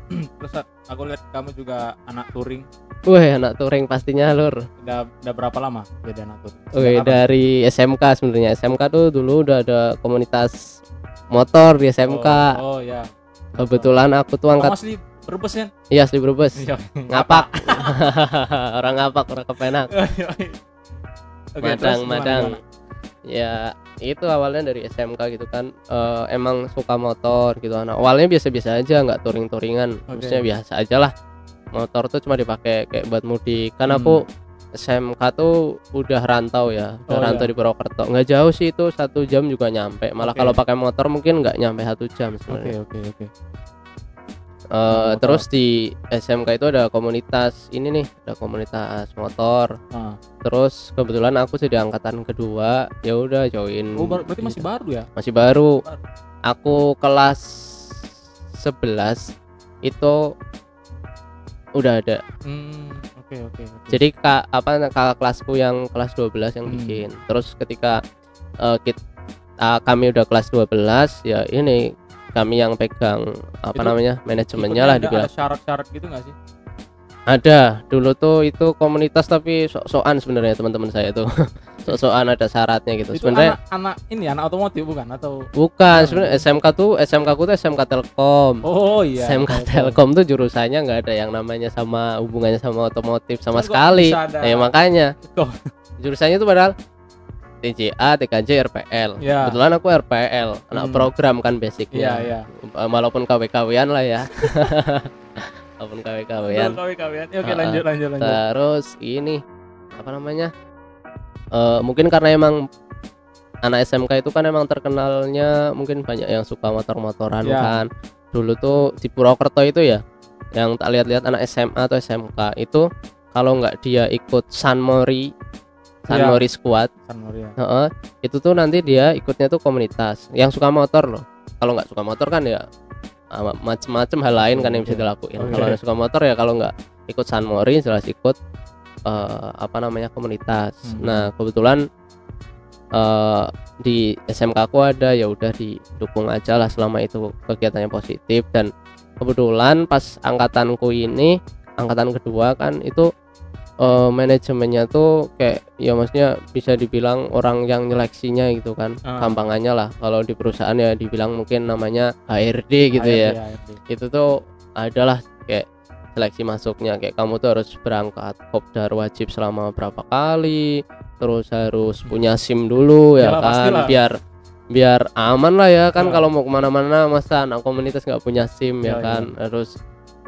Speaker 1: Terus aku lihat kamu juga anak touring.
Speaker 2: wah anak touring pastinya lur
Speaker 1: Udah udah berapa lama jadi anak touring?
Speaker 2: Wih,
Speaker 1: kapan?
Speaker 2: dari SMK sebenarnya SMK tuh dulu udah ada komunitas motor di SMK
Speaker 1: Oh, oh ya.
Speaker 2: kebetulan aku tuh
Speaker 1: Kamu
Speaker 2: angkat
Speaker 1: asli Brebes kan?
Speaker 2: iya asli Brebes
Speaker 1: Iya.
Speaker 2: ngapak orang ngapak orang kepenak
Speaker 1: Terus
Speaker 2: Madang
Speaker 1: gimana,
Speaker 2: Madang
Speaker 1: gimana?
Speaker 2: ya itu awalnya dari SMK gitu kan Eh, emang suka motor gitu kan awalnya biasa-biasa aja nggak touring-touringan
Speaker 1: Oke.
Speaker 2: maksudnya biasa aja lah motor tuh cuma dipakai kayak buat mudik kan
Speaker 1: Hmm.
Speaker 2: aku SMK tuh udah rantau ya udah
Speaker 1: Oh,
Speaker 2: rantau
Speaker 1: iya.
Speaker 2: di Purwokerto nggak jauh sih itu satu jam juga nyampe malah
Speaker 1: Oke.
Speaker 2: kalau pakai motor mungkin nggak nyampe satu jam
Speaker 1: Oke,
Speaker 2: sebenarnya
Speaker 1: oke, oke.
Speaker 2: Eh,
Speaker 1: motor.
Speaker 2: terus di SMK itu ada komunitas ini nih ada komunitas motor
Speaker 1: Ah.
Speaker 2: terus kebetulan aku jadi angkatan kedua ya udah join
Speaker 1: Oh, ber- berarti masih
Speaker 2: gitu.
Speaker 1: baru ya?
Speaker 2: masih baru aku kelas 11 itu udah ada
Speaker 1: Hmm, oke, oke, oke.
Speaker 2: jadi kak apa kakak kelasku yang kelas 12 yang
Speaker 1: Hmm.
Speaker 2: bikin terus ketika eh, kit- ah, kami udah kelas 12 ya ini kami yang pegang apa
Speaker 1: Itu
Speaker 2: namanya manajemennya lah
Speaker 1: ada-
Speaker 2: dibilang
Speaker 1: syarat-syarat gitu nggak sih?
Speaker 2: ada. Dulu tuh itu komunitas tapi sok-sokan sebenarnya teman-teman saya tuh. Sok-sokan ada syaratnya gitu.
Speaker 1: Itu
Speaker 2: sebenarnya
Speaker 1: anak-anak ini anak otomotif bukan? Atau
Speaker 2: bukan. Sebenarnya SMK tuh SMK ku tuh SMK Telkom.
Speaker 1: Oh iya.
Speaker 2: SMK Telkom. Tuh jurusannya nggak ada yang namanya sama hubungannya sama otomotif sama sekali. Ya makanya. Jurusannya tuh padahal TJA, TKJ, RPL.
Speaker 1: Ya.
Speaker 2: Kebetulan aku RPL, anak
Speaker 1: Hmm.
Speaker 2: program kan basicnya.
Speaker 1: iya.
Speaker 2: Walaupun KW-KWan lah ya. Walaupun KW-KWan.
Speaker 1: Kawan-kawan. Ya, Oke, lanjut lanjut lanjut.
Speaker 2: Terus ini apa namanya? Eh mungkin karena emang anak SMK itu kan emang terkenalnya mungkin banyak yang suka motor-motoran
Speaker 1: Ya.
Speaker 2: kan. Dulu tuh di Purwokerto itu ya, yang tak lihat-lihat anak SMA atau SMK itu kalau nggak dia ikut Sanmori,
Speaker 1: Ya.
Speaker 2: Sanmori Squad,
Speaker 1: San Maria.
Speaker 2: heeh, itu tuh nanti dia ikutnya tuh komunitas yang suka motor loh. Kalau nggak suka motor kan ya ah, macem-macem hal lain kan yang bisa dilakuin.
Speaker 1: Oke.
Speaker 2: Kalau suka motor ya kalau nggak ikut Sanmori jelas ikut eh, apa namanya komunitas.
Speaker 1: Hmm.
Speaker 2: Nah kebetulan eh, di SMK aku ada ya udah didukung aja lah selama itu kegiatannya positif dan kebetulan pas angkatanku ini angkatan kedua kan itu eh, manajemennya tuh kayak ya maksudnya bisa dibilang orang yang nyeleksinya gitu kan.
Speaker 1: Ah.
Speaker 2: gampangannya lah. Kalau di perusahaan ya dibilang mungkin namanya HRD gitu ya.
Speaker 1: ARD, ARD.
Speaker 2: itu tuh adalah kayak seleksi masuknya. Kayak kamu tuh harus berangkat kopdar wajib selama berapa kali terus harus punya SIM dulu ya kan?
Speaker 1: pastilah.
Speaker 2: biar biar aman lah ya kan
Speaker 1: Ya.
Speaker 2: kalau mau ke mana-mana. Masa anak komunitas nggak punya SIM ya,
Speaker 1: Ya,
Speaker 2: kan? harus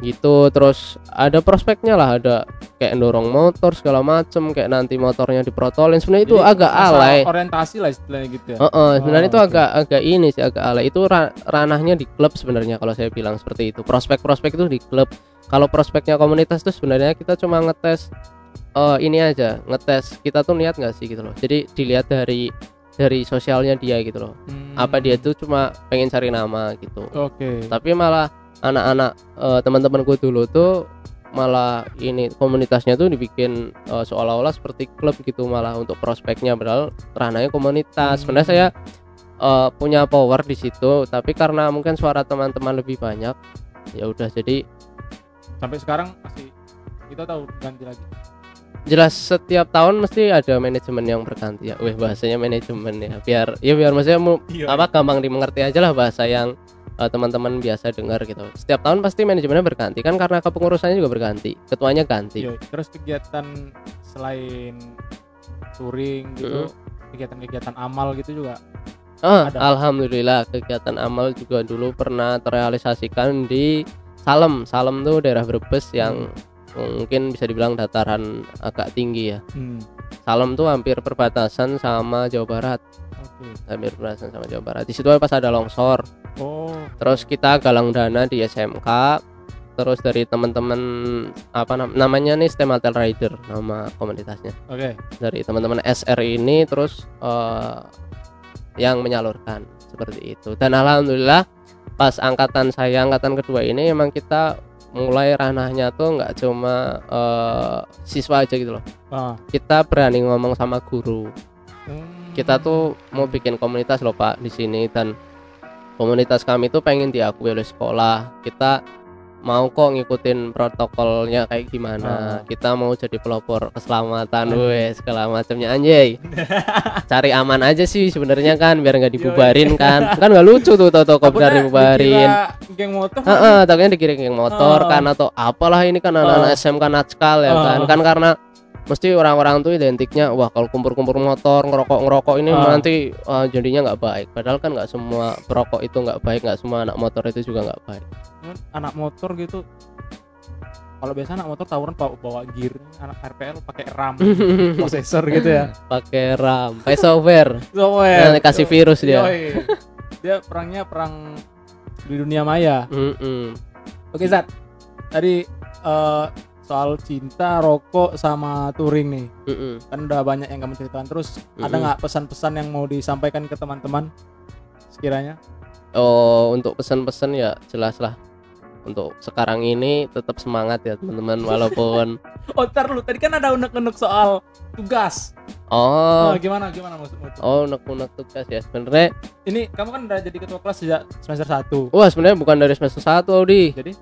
Speaker 2: gitu terus ada prospeknya lah ada kayak dorong motor segala macem kayak nanti motornya diprotolin sebenarnya itu agak alay
Speaker 1: Orientasi lah istilahnya gitu ya.
Speaker 2: Heeh, sebenarnya
Speaker 1: Oh,
Speaker 2: itu
Speaker 1: oke.
Speaker 2: agak agak ini sih agak alay. Itu ra- ranahnya di klub sebenarnya kalau saya bilang seperti itu. Prospek-prospek itu di klub. Kalau prospeknya komunitas itu sebenarnya kita cuma ngetes eh ini aja, ngetes kita tuh niat nggak sih gitu loh. Jadi dilihat dari dari sosialnya dia gitu loh.
Speaker 1: Hmm.
Speaker 2: Apa dia tuh cuma pengen cari nama gitu.
Speaker 1: Oke.
Speaker 2: Tapi malah anak-anak eh, teman-temanku dulu tuh malah ini komunitasnya tuh dibikin eh, seolah-olah seperti klub gitu malah untuk prospeknya padahal ranahnya komunitas.
Speaker 1: Hmm.
Speaker 2: Sebenarnya saya eh, punya power di situ, tapi karena mungkin suara teman-teman lebih banyak, ya udah jadi
Speaker 1: Sampai sekarang masih kita tahu ganti lagi.
Speaker 2: jelas setiap tahun mesti ada manajemen yang berganti ya. Wih bahasanya manajemen ya, biar ya biar maksudnya mu-
Speaker 1: Iya.
Speaker 2: apa gampang dimengerti aja lah bahasa yang eh, teman-teman biasa dengar gitu. Setiap tahun pasti manajemennya berganti kan karena kepengurusannya juga berganti, ketuanya ganti.
Speaker 1: Iya, terus kegiatan selain touring gitu, kegiatan-kegiatan amal gitu juga.
Speaker 2: Ah,
Speaker 1: Ada.
Speaker 2: alhamdulillah kegiatan amal juga dulu pernah terrealisasikan di Salem. Salem tuh daerah Brebes yang mungkin bisa dibilang dataran agak tinggi ya.
Speaker 1: Hmm.
Speaker 2: Salem tuh hampir perbatasan sama Jawa Barat,
Speaker 1: Oke.
Speaker 2: hampir perbatasan sama Jawa Barat. Di situ pas ada longsor,
Speaker 1: Oh.
Speaker 2: terus kita galang dana di SMK. Terus dari teman-teman apa nam- namanya nih Stematel Rider nama komunitasnya.
Speaker 1: Oke.
Speaker 2: dari teman-teman SR ini terus eh, yang menyalurkan seperti itu dan alhamdulillah pas angkatan saya angkatan kedua ini emang kita mulai ranahnya tuh nggak cuma eh, siswa aja gitu loh
Speaker 1: Ah.
Speaker 2: kita berani ngomong sama guru
Speaker 1: Hmm.
Speaker 2: Kita tuh mau bikin komunitas loh pak di sini. Dan komunitas kami tuh pengen diakui oleh sekolah. Kita mau kok ngikutin protokolnya kayak gimana.
Speaker 1: Ah.
Speaker 2: kita mau jadi pelopor keselamatan weh segala macamnya. Anjay. Cari aman aja sih sebenarnya kan biar nggak dibubarin kan. Kan nggak lucu tuh tau kopdar dibubarin.
Speaker 1: dikira geng motor.
Speaker 2: Heeh, takutnya dikirim geng motor
Speaker 1: Ah.
Speaker 2: kan atau apalah ini kan anak-anak
Speaker 1: Ah.
Speaker 2: SMK natskal ya kan. Kan karena mesti orang-orang tuh identiknya wah kalau kumpul-kumpul motor ngerokok-ngerokok ini
Speaker 1: Ah.
Speaker 2: nanti ah, jadinya nggak baik. Padahal kan nggak semua perokok itu nggak baik nggak semua anak motor itu juga nggak baik.
Speaker 1: Anak motor gitu kalau biasa anak motor tawuran bawa, bawa gear anak RPL pakai RAM prosesor gitu ya.
Speaker 2: Pakai RAM pakai software.
Speaker 1: Software.
Speaker 2: Kasih virus dia.
Speaker 1: Dia perangnya perang di dunia maya.
Speaker 2: Mm-mm.
Speaker 1: oke Zat. Tadi eh, soal cinta rokok sama touring nih
Speaker 2: Mm-mm.
Speaker 1: kan udah banyak yang kamu ceritakan terus ada
Speaker 2: Mm-mm.
Speaker 1: nggak pesan-pesan yang mau disampaikan ke teman-teman sekiranya
Speaker 2: oh untuk pesan-pesan ya jelas lah untuk sekarang ini tetap semangat ya teman-teman walaupun
Speaker 1: oh ntar dulu tadi kan ada unek-unek soal tugas.
Speaker 2: Oh.
Speaker 1: Oh, gimana gimana maksudmu
Speaker 2: oh unek-unek tugas ya sebenarnya
Speaker 1: ini kamu kan udah jadi ketua kelas sejak semester 1
Speaker 2: wah sebenarnya bukan dari semester 1 Audi.
Speaker 1: Jadi?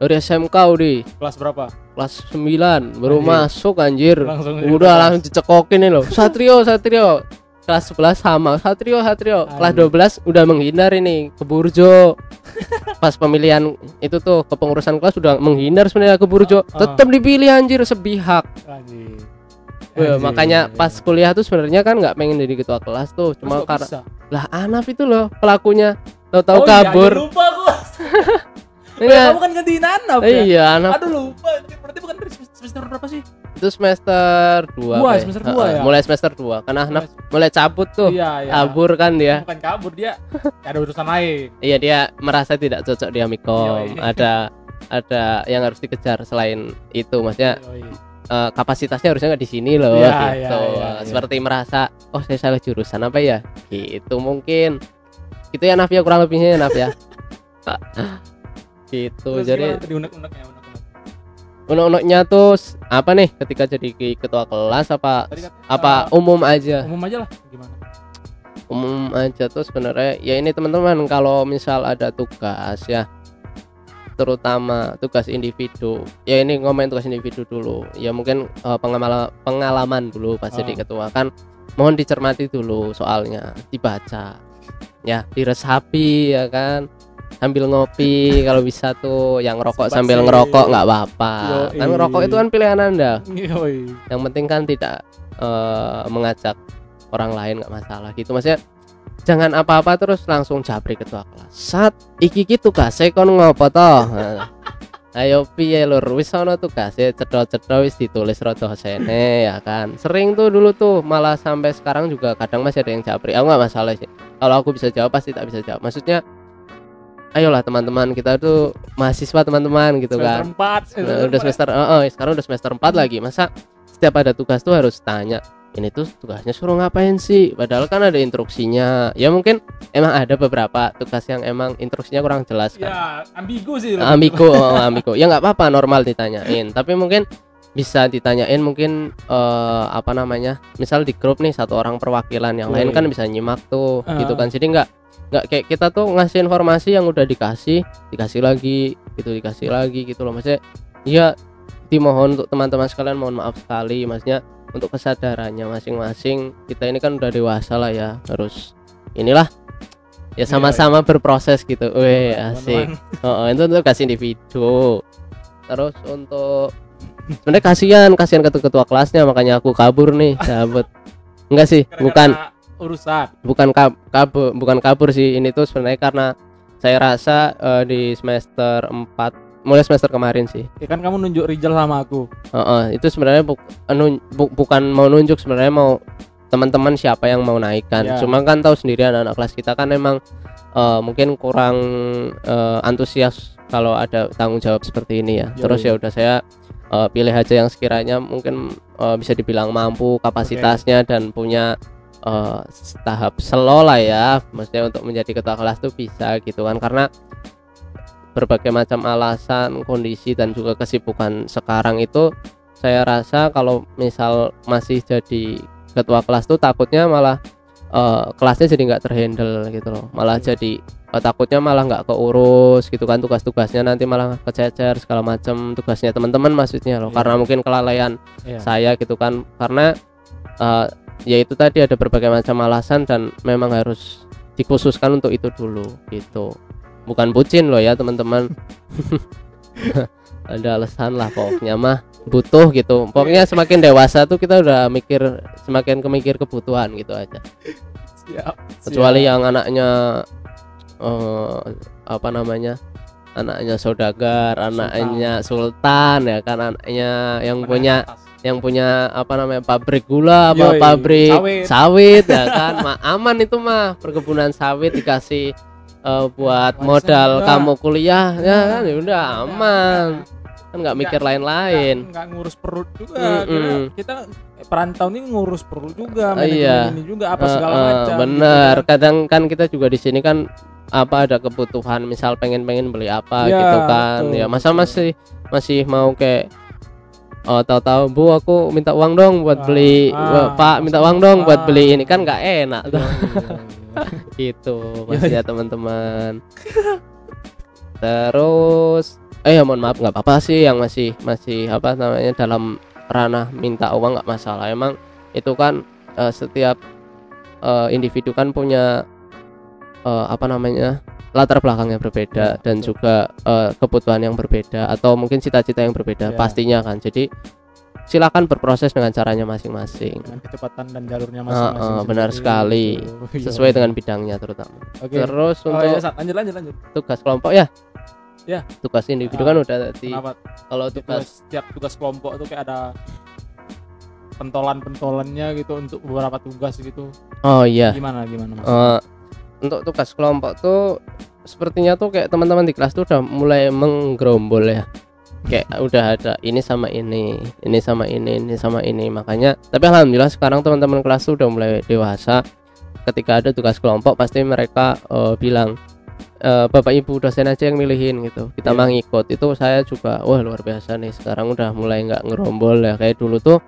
Speaker 2: Dari SMK Audi.
Speaker 1: Kelas berapa?
Speaker 2: Kelas 9 baru
Speaker 1: Anjir.
Speaker 2: masuk anjir.
Speaker 1: Langsung
Speaker 2: udah
Speaker 1: kelas.
Speaker 2: langsung dicekokin nih loh. Satrio Satrio kelas 11 sama Satrio Satrio kelas
Speaker 1: Anjir.
Speaker 2: 12 udah menghindar ini ke Burjo pas pemilihan itu tuh kepengurusan kelas udah menghindar sebenarnya ke Burjo
Speaker 1: Ah, ah.
Speaker 2: tetap dipilih anjir sebihak
Speaker 1: Anjir. Anjir.
Speaker 2: makanya pas kuliah tuh sebenarnya kan nggak pengen jadi ketua kelas tuh cuma karena lah Anaf itu loh pelakunya tahu-tahu
Speaker 1: Oh iya,
Speaker 2: kabur
Speaker 1: anjir, lupa gua.
Speaker 2: Iya.
Speaker 1: kamu kan gantiin Anap ya?
Speaker 2: iya Anaf
Speaker 1: Aduh lupa, berarti bukan semester berapa sih?
Speaker 2: Itu semester 2
Speaker 1: Dua, semester dua ya?
Speaker 2: mulai semester 2 karena Anaf mulai cabut tuh
Speaker 1: Iya, iya.
Speaker 2: kabur kan dia
Speaker 1: Bukan kabur dia, ada urusan lain.
Speaker 2: Iya dia merasa tidak cocok di Amikom.
Speaker 1: Yoi.
Speaker 2: Ada ada yang harus dikejar selain itu, maksudnya
Speaker 1: Yoi.
Speaker 2: eh, kapasitasnya harusnya nggak di sini loh,
Speaker 1: Iya,
Speaker 2: gitu.
Speaker 1: iya, iya, iya.
Speaker 2: Seperti merasa, oh saya salah jurusan apa ya? Gitu mungkin. Gitu ya Naf ya kurang lebihnya ya Naf ya. gitu.
Speaker 1: Terus
Speaker 2: Jadi
Speaker 1: gimana tadi unek-uneknya, unek-unek?
Speaker 2: unek-uneknya tuh apa nih ketika jadi ketua kelas apa
Speaker 1: Tadi
Speaker 2: apa
Speaker 1: eh,
Speaker 2: umum aja?
Speaker 1: umum aja lah gimana?
Speaker 2: umum aja tuh sebenarnya ya ini teman-teman kalau misal ada tugas ya terutama tugas individu ya ini ngomongin tugas individu dulu ya mungkin eh, pengalaman pengalaman dulu pas jadi
Speaker 1: Ah.
Speaker 2: ketua kan mohon dicermati dulu soalnya dibaca ya diresapi ya kan sambil ngopi kalau bisa tuh yang
Speaker 1: Sebat
Speaker 2: sambil ngerokok nggak apa-apa. Kan ngerokok itu kan pilihan anda.
Speaker 1: Yoi.
Speaker 2: yang penting kan tidak eh, mengajak orang lain nggak masalah gitu. Maksudnya jangan apa-apa terus langsung japri ketua kelas. Saat iki iki tugasnya kon ngopo toh ayo piye lur wis ono tugasnya cedol-cedol wis ditulis rada sene ya kan? Sering tuh dulu tuh malah sampai sekarang juga kadang masih ada yang japri aku nggak masalah sih. Kalau aku bisa jawab pasti tak bisa jawab. Maksudnya ayolah teman-teman kita tuh mahasiswa teman-teman gitu kan.
Speaker 1: Semester 4
Speaker 2: Nah, udah semester oh, oh, sekarang udah semester 4 lagi. Masa setiap ada tugas tuh harus tanya ini tuh tugasnya suruh ngapain sih? Padahal kan ada instruksinya. Ya mungkin emang ada beberapa tugas yang emang instruksinya kurang jelas kan.
Speaker 1: Ya, ambigu sih.
Speaker 2: amiko oh, amiko ya nggak apa-apa normal ditanyain. Tapi mungkin bisa ditanyain mungkin eh, apa namanya misal di grup nih satu orang perwakilan yang lain
Speaker 1: Woi.
Speaker 2: kan bisa nyimak tuh
Speaker 1: Ah.
Speaker 2: gitu kan. Jadi nggak nggak kayak kita tuh ngasih informasi yang udah dikasih dikasih lagi gitu dikasih lagi gitu loh maksudnya ya dimohon untuk teman-teman sekalian mohon maaf sekali maksudnya untuk kesadarannya masing-masing kita ini kan udah dewasa lah ya harus inilah ya
Speaker 1: Iya,
Speaker 2: sama-sama berproses gitu weh asik. Oh, itu untuk kasih individu. Terus untuk sebenarnya kasihan, kasihan ketua ketua kelasnya makanya aku kabur nih, sahabat. Enggak sih, bukan
Speaker 1: urusan.
Speaker 2: bukan kab, kabur, bukan kabur sih. Ini tuh sebenarnya karena saya rasa eh, di semester 4 mulai semester kemarin sih.
Speaker 1: Ya kan kamu nunjuk Rijal sama aku.
Speaker 2: Heeh, itu sebenarnya bu- nun- bu- bukan mau nunjuk sebenarnya mau teman-teman siapa yang mau naikkan.
Speaker 1: Ya.
Speaker 2: Cuma kan tahu sendiri anak-anak kelas kita kan emang eh, mungkin kurang eh, antusias kalau ada tanggung jawab seperti ini ya.
Speaker 1: Yoi.
Speaker 2: Terus ya udah saya eh, pilih aja yang sekiranya mungkin eh, bisa dibilang mampu kapasitasnya dan punya eh, tahap slow lah ya. Maksudnya untuk menjadi ketua kelas tuh bisa gitu kan karena berbagai macam alasan, kondisi dan juga kesibukan sekarang itu saya rasa kalau misal masih jadi ketua kelas tuh takutnya malah eh, kelasnya jadi nggak terhandle gitu loh malah
Speaker 1: Iya.
Speaker 2: jadi eh, takutnya malah nggak keurus gitu kan tugas-tugasnya nanti malah kececer segala macam tugasnya teman-teman maksudnya loh
Speaker 1: Iya.
Speaker 2: karena mungkin kelalaian
Speaker 1: Iya.
Speaker 2: saya gitu kan karena eh, ya itu tadi ada berbagai macam alasan dan memang harus dikhususkan untuk itu dulu gitu bukan bucin loh ya teman-teman ada alasan lah pokoknya mah butuh gitu pokoknya semakin dewasa tuh kita udah mikir semakin kemikir kebutuhan gitu aja
Speaker 1: Siap.
Speaker 2: kecuali
Speaker 1: siap.
Speaker 2: yang anaknya eh apa namanya anaknya saudagar anaknya sultan ya kan anaknya yang
Speaker 1: Menengah
Speaker 2: punya
Speaker 1: atas.
Speaker 2: Yang punya apa namanya pabrik gula apa
Speaker 1: Yoi,
Speaker 2: pabrik
Speaker 1: sawit.
Speaker 2: sawit ya kan mah aman itu mah perkebunan sawit dikasih eh, buat
Speaker 1: Warisan
Speaker 2: modal
Speaker 1: juga.
Speaker 2: kamu kuliah ya kan ya udah aman kan nggak mikir lain-lain
Speaker 1: nggak ngurus perut juga
Speaker 2: Mm-mm.
Speaker 1: Kira kita perantau ini ngurus perut juga
Speaker 2: Ah, iya.
Speaker 1: ini juga apa segala
Speaker 2: Eh, eh,
Speaker 1: macam
Speaker 2: bener
Speaker 1: gitu kan.
Speaker 2: kadang kan kita juga di sini kan apa ada kebutuhan misal pengen pengen beli apa
Speaker 1: Ya,
Speaker 2: gitu kan
Speaker 1: betul,
Speaker 2: ya masa
Speaker 1: betul.
Speaker 2: masih masih mau kayak oh tahu-tahu bu aku minta uang dong buat
Speaker 1: Ah,
Speaker 2: beli
Speaker 1: ah,
Speaker 2: pak minta uang dong buat
Speaker 1: ah.
Speaker 2: beli ini. Kan nggak enak
Speaker 1: Iya,
Speaker 2: tuh
Speaker 1: iya, iya.
Speaker 2: gitu masih ya teman-teman. Terus eh ya mohon maaf nggak apa-apa sih yang masih masih apa namanya dalam ranah minta uang nggak masalah. Emang itu kan eh, setiap eh, individu kan punya eh, apa namanya latar belakangnya berbeda
Speaker 1: Ya,
Speaker 2: dan
Speaker 1: betul.
Speaker 2: juga eh, kebutuhan yang berbeda atau mungkin cita-cita yang berbeda
Speaker 1: Ya.
Speaker 2: pastinya kan jadi silakan berproses dengan caranya masing-masing
Speaker 1: dengan kecepatan dan jalurnya masing-masing
Speaker 2: ah, benar
Speaker 1: sendiri,
Speaker 2: sekali.
Speaker 1: gitu.
Speaker 2: sesuai
Speaker 1: Iya.
Speaker 2: dengan bidangnya terutama
Speaker 1: Oke.
Speaker 2: terus
Speaker 1: Oh,
Speaker 2: untuk
Speaker 1: iya, Sat. lanjut lanjut lanjut
Speaker 2: tugas kelompok ya
Speaker 1: Ya.
Speaker 2: tugas individu
Speaker 1: Ah,
Speaker 2: kan udah tadi kalau
Speaker 1: tugas setiap tugas kelompok tuh kayak ada pentolan-pentolannya gitu untuk beberapa tugas gitu
Speaker 2: oh iya
Speaker 1: gimana gimana mas
Speaker 2: Eh, untuk tugas kelompok tuh sepertinya tuh kayak teman-teman di kelas tuh udah mulai menggerombol ya. Kayak udah ada ini sama ini ini sama ini ini sama ini. Makanya tapi alhamdulillah sekarang teman-teman kelas tuh udah mulai dewasa. Ketika ada tugas kelompok pasti mereka eh, bilang "Eh, bapak ibu dosen aja yang milihin gitu. Kita
Speaker 1: Iya.
Speaker 2: mah ngikut itu saya juga wah luar biasa nih sekarang udah mulai nggak ngerombol ya. Kayak dulu tuh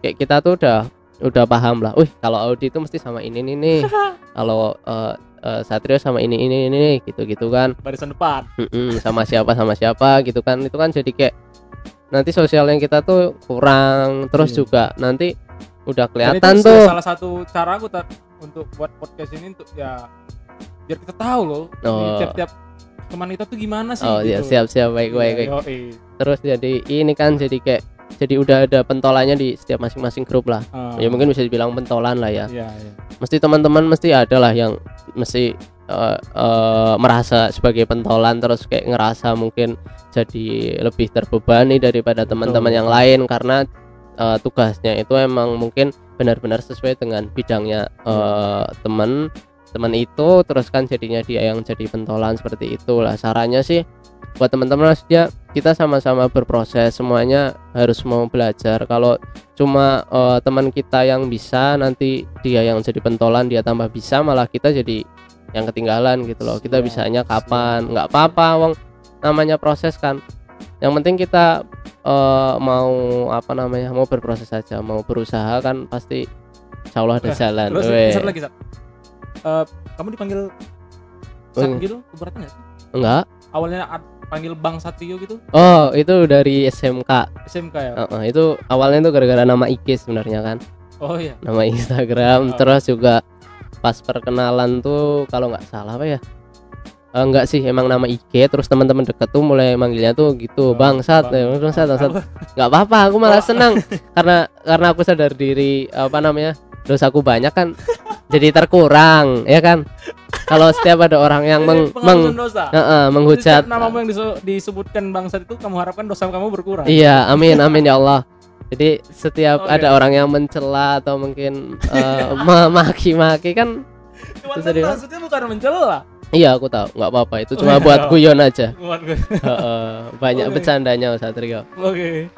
Speaker 2: kayak kita tuh udah udah paham lah. Wih kalau Audi itu mesti sama ini nih nih. Kalau eh, eh, Satrio sama ini ini ini gitu gitu kan
Speaker 1: barisan depan
Speaker 2: Mm-mm, sama siapa sama siapa gitu kan itu kan jadi kayak nanti sosialnya kita tuh kurang terus
Speaker 1: Iya.
Speaker 2: juga nanti udah kelihatan
Speaker 1: itu
Speaker 2: tuh
Speaker 1: salah satu cara aku untuk buat podcast ini untuk ya biar kita tahu loh
Speaker 2: Oh.
Speaker 1: tiap-tiap teman kita tuh gimana sih
Speaker 2: oh ya
Speaker 1: gitu.
Speaker 2: siap siap baik baik, baik.
Speaker 1: Iya, yoi.
Speaker 2: terus jadi ini kan jadi kayak jadi udah ada pentolannya di setiap masing-masing grup lah.
Speaker 1: Ah,
Speaker 2: ya mungkin bisa dibilang pentolan lah ya.
Speaker 1: Iya iya.
Speaker 2: Mesti teman-teman mesti ada lah yang mesti eh, eh, merasa sebagai pentolan terus kayak ngerasa mungkin jadi lebih terbebani daripada teman-teman yang lain. Karena eh, tugasnya itu emang mungkin benar-benar sesuai dengan bidangnya eh, teman. Teman itu terus kan jadinya dia yang jadi pentolan seperti itulah. Caranya sih buat teman-teman maksudnya kita sama-sama berproses semuanya harus mau belajar. Kalau cuma eh, teman kita yang bisa nanti dia yang jadi pentolan dia tambah bisa malah kita jadi yang ketinggalan gitu loh. Kita
Speaker 1: Siap,
Speaker 2: bisanya
Speaker 1: siap.
Speaker 2: kapan? Nggak apa-apa wong namanya proses kan. Yang penting kita eh, mau apa namanya mau berproses saja mau berusaha kan pasti insya Allah ada
Speaker 1: Eh,
Speaker 2: jalan.
Speaker 1: terus satu lagi. Eh, kamu dipanggil Sat
Speaker 2: iya.
Speaker 1: gitu keberatan nggak sih?
Speaker 2: Enggak.
Speaker 1: Awalnya panggil Bang Satrio gitu
Speaker 2: oh itu dari SMK
Speaker 1: SMK ya
Speaker 2: Heeh, itu awalnya itu gara-gara nama IG sebenarnya kan
Speaker 1: oh iya
Speaker 2: nama Instagram
Speaker 1: Oh.
Speaker 2: terus juga pas perkenalan tuh kalau nggak salah apa ya Eh, enggak sih emang nama IG terus teman-teman deket tuh mulai manggilnya tuh gitu
Speaker 1: Oh,
Speaker 2: bangsat
Speaker 1: Bang.
Speaker 2: bangsat bangsat
Speaker 1: Apa?
Speaker 2: nggak apa-apa aku malah
Speaker 1: Oh.
Speaker 2: senang karena karena aku sadar diri apa namanya dosaku banyak kan jadi terkurang ya kan kalau setiap ada orang yang meng, meng
Speaker 1: dosa
Speaker 2: Heeh,
Speaker 1: Jadi
Speaker 2: menghujat
Speaker 1: namamu yang disu- disebutkan bangsat itu kamu harapkan dosa kamu berkurang
Speaker 2: Iya, amin amin ya Allah. Jadi setiap
Speaker 1: Oke.
Speaker 2: ada orang yang mencela atau mungkin eh, memaki-maki kan
Speaker 1: Cuman kan maksudnya bukan mencela
Speaker 2: iya aku tahu nggak apa-apa itu
Speaker 1: Oh,
Speaker 2: cuma
Speaker 1: iya.
Speaker 2: buat guyon aja.
Speaker 1: Bukan gue.
Speaker 2: Heeh, banyak
Speaker 1: Oke.
Speaker 2: bercandanya Satrio.
Speaker 1: Oke.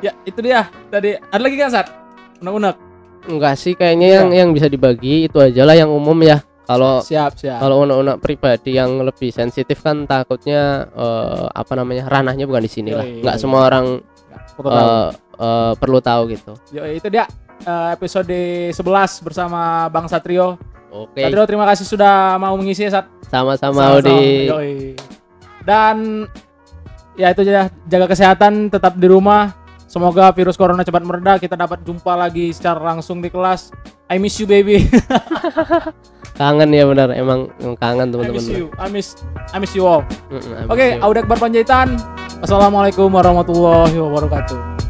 Speaker 1: Ya, itu dia. Tadi ada lagi kan, Sat? Unek-unek.
Speaker 2: Enggak sih kayaknya yang yang bisa dibagi itu aja lah yang umum ya. Kalau
Speaker 1: Siap, siap.
Speaker 2: kalau unek-unek pribadi yang lebih sensitif kan takutnya eh, apa namanya ranahnya bukan di sini lah. Nggak semua orang
Speaker 1: tahu.
Speaker 2: eh, eh, perlu tahu gitu.
Speaker 1: Yo, itu dia eh, episode 11 bersama Bang Satrio.
Speaker 2: Oke,
Speaker 1: Satrio terima kasih sudah mau mengisi Sat.
Speaker 2: sama-sama
Speaker 1: Sama-sama.
Speaker 2: Odi.
Speaker 1: Yoi. Dan ya itu aja jaga kesehatan tetap di rumah. Semoga virus corona cepat mereda. Kita dapat jumpa lagi secara langsung di kelas. I miss you baby.
Speaker 2: Kangen ya benar, emang emang kangen
Speaker 1: I
Speaker 2: teman-teman.
Speaker 1: miss you. I miss I miss you all.
Speaker 2: Mm-mm, I
Speaker 1: Oke,
Speaker 2: miss you.
Speaker 1: Audak Barpanjaitan. Assalamualaikum warahmatullahi wabarakatuh.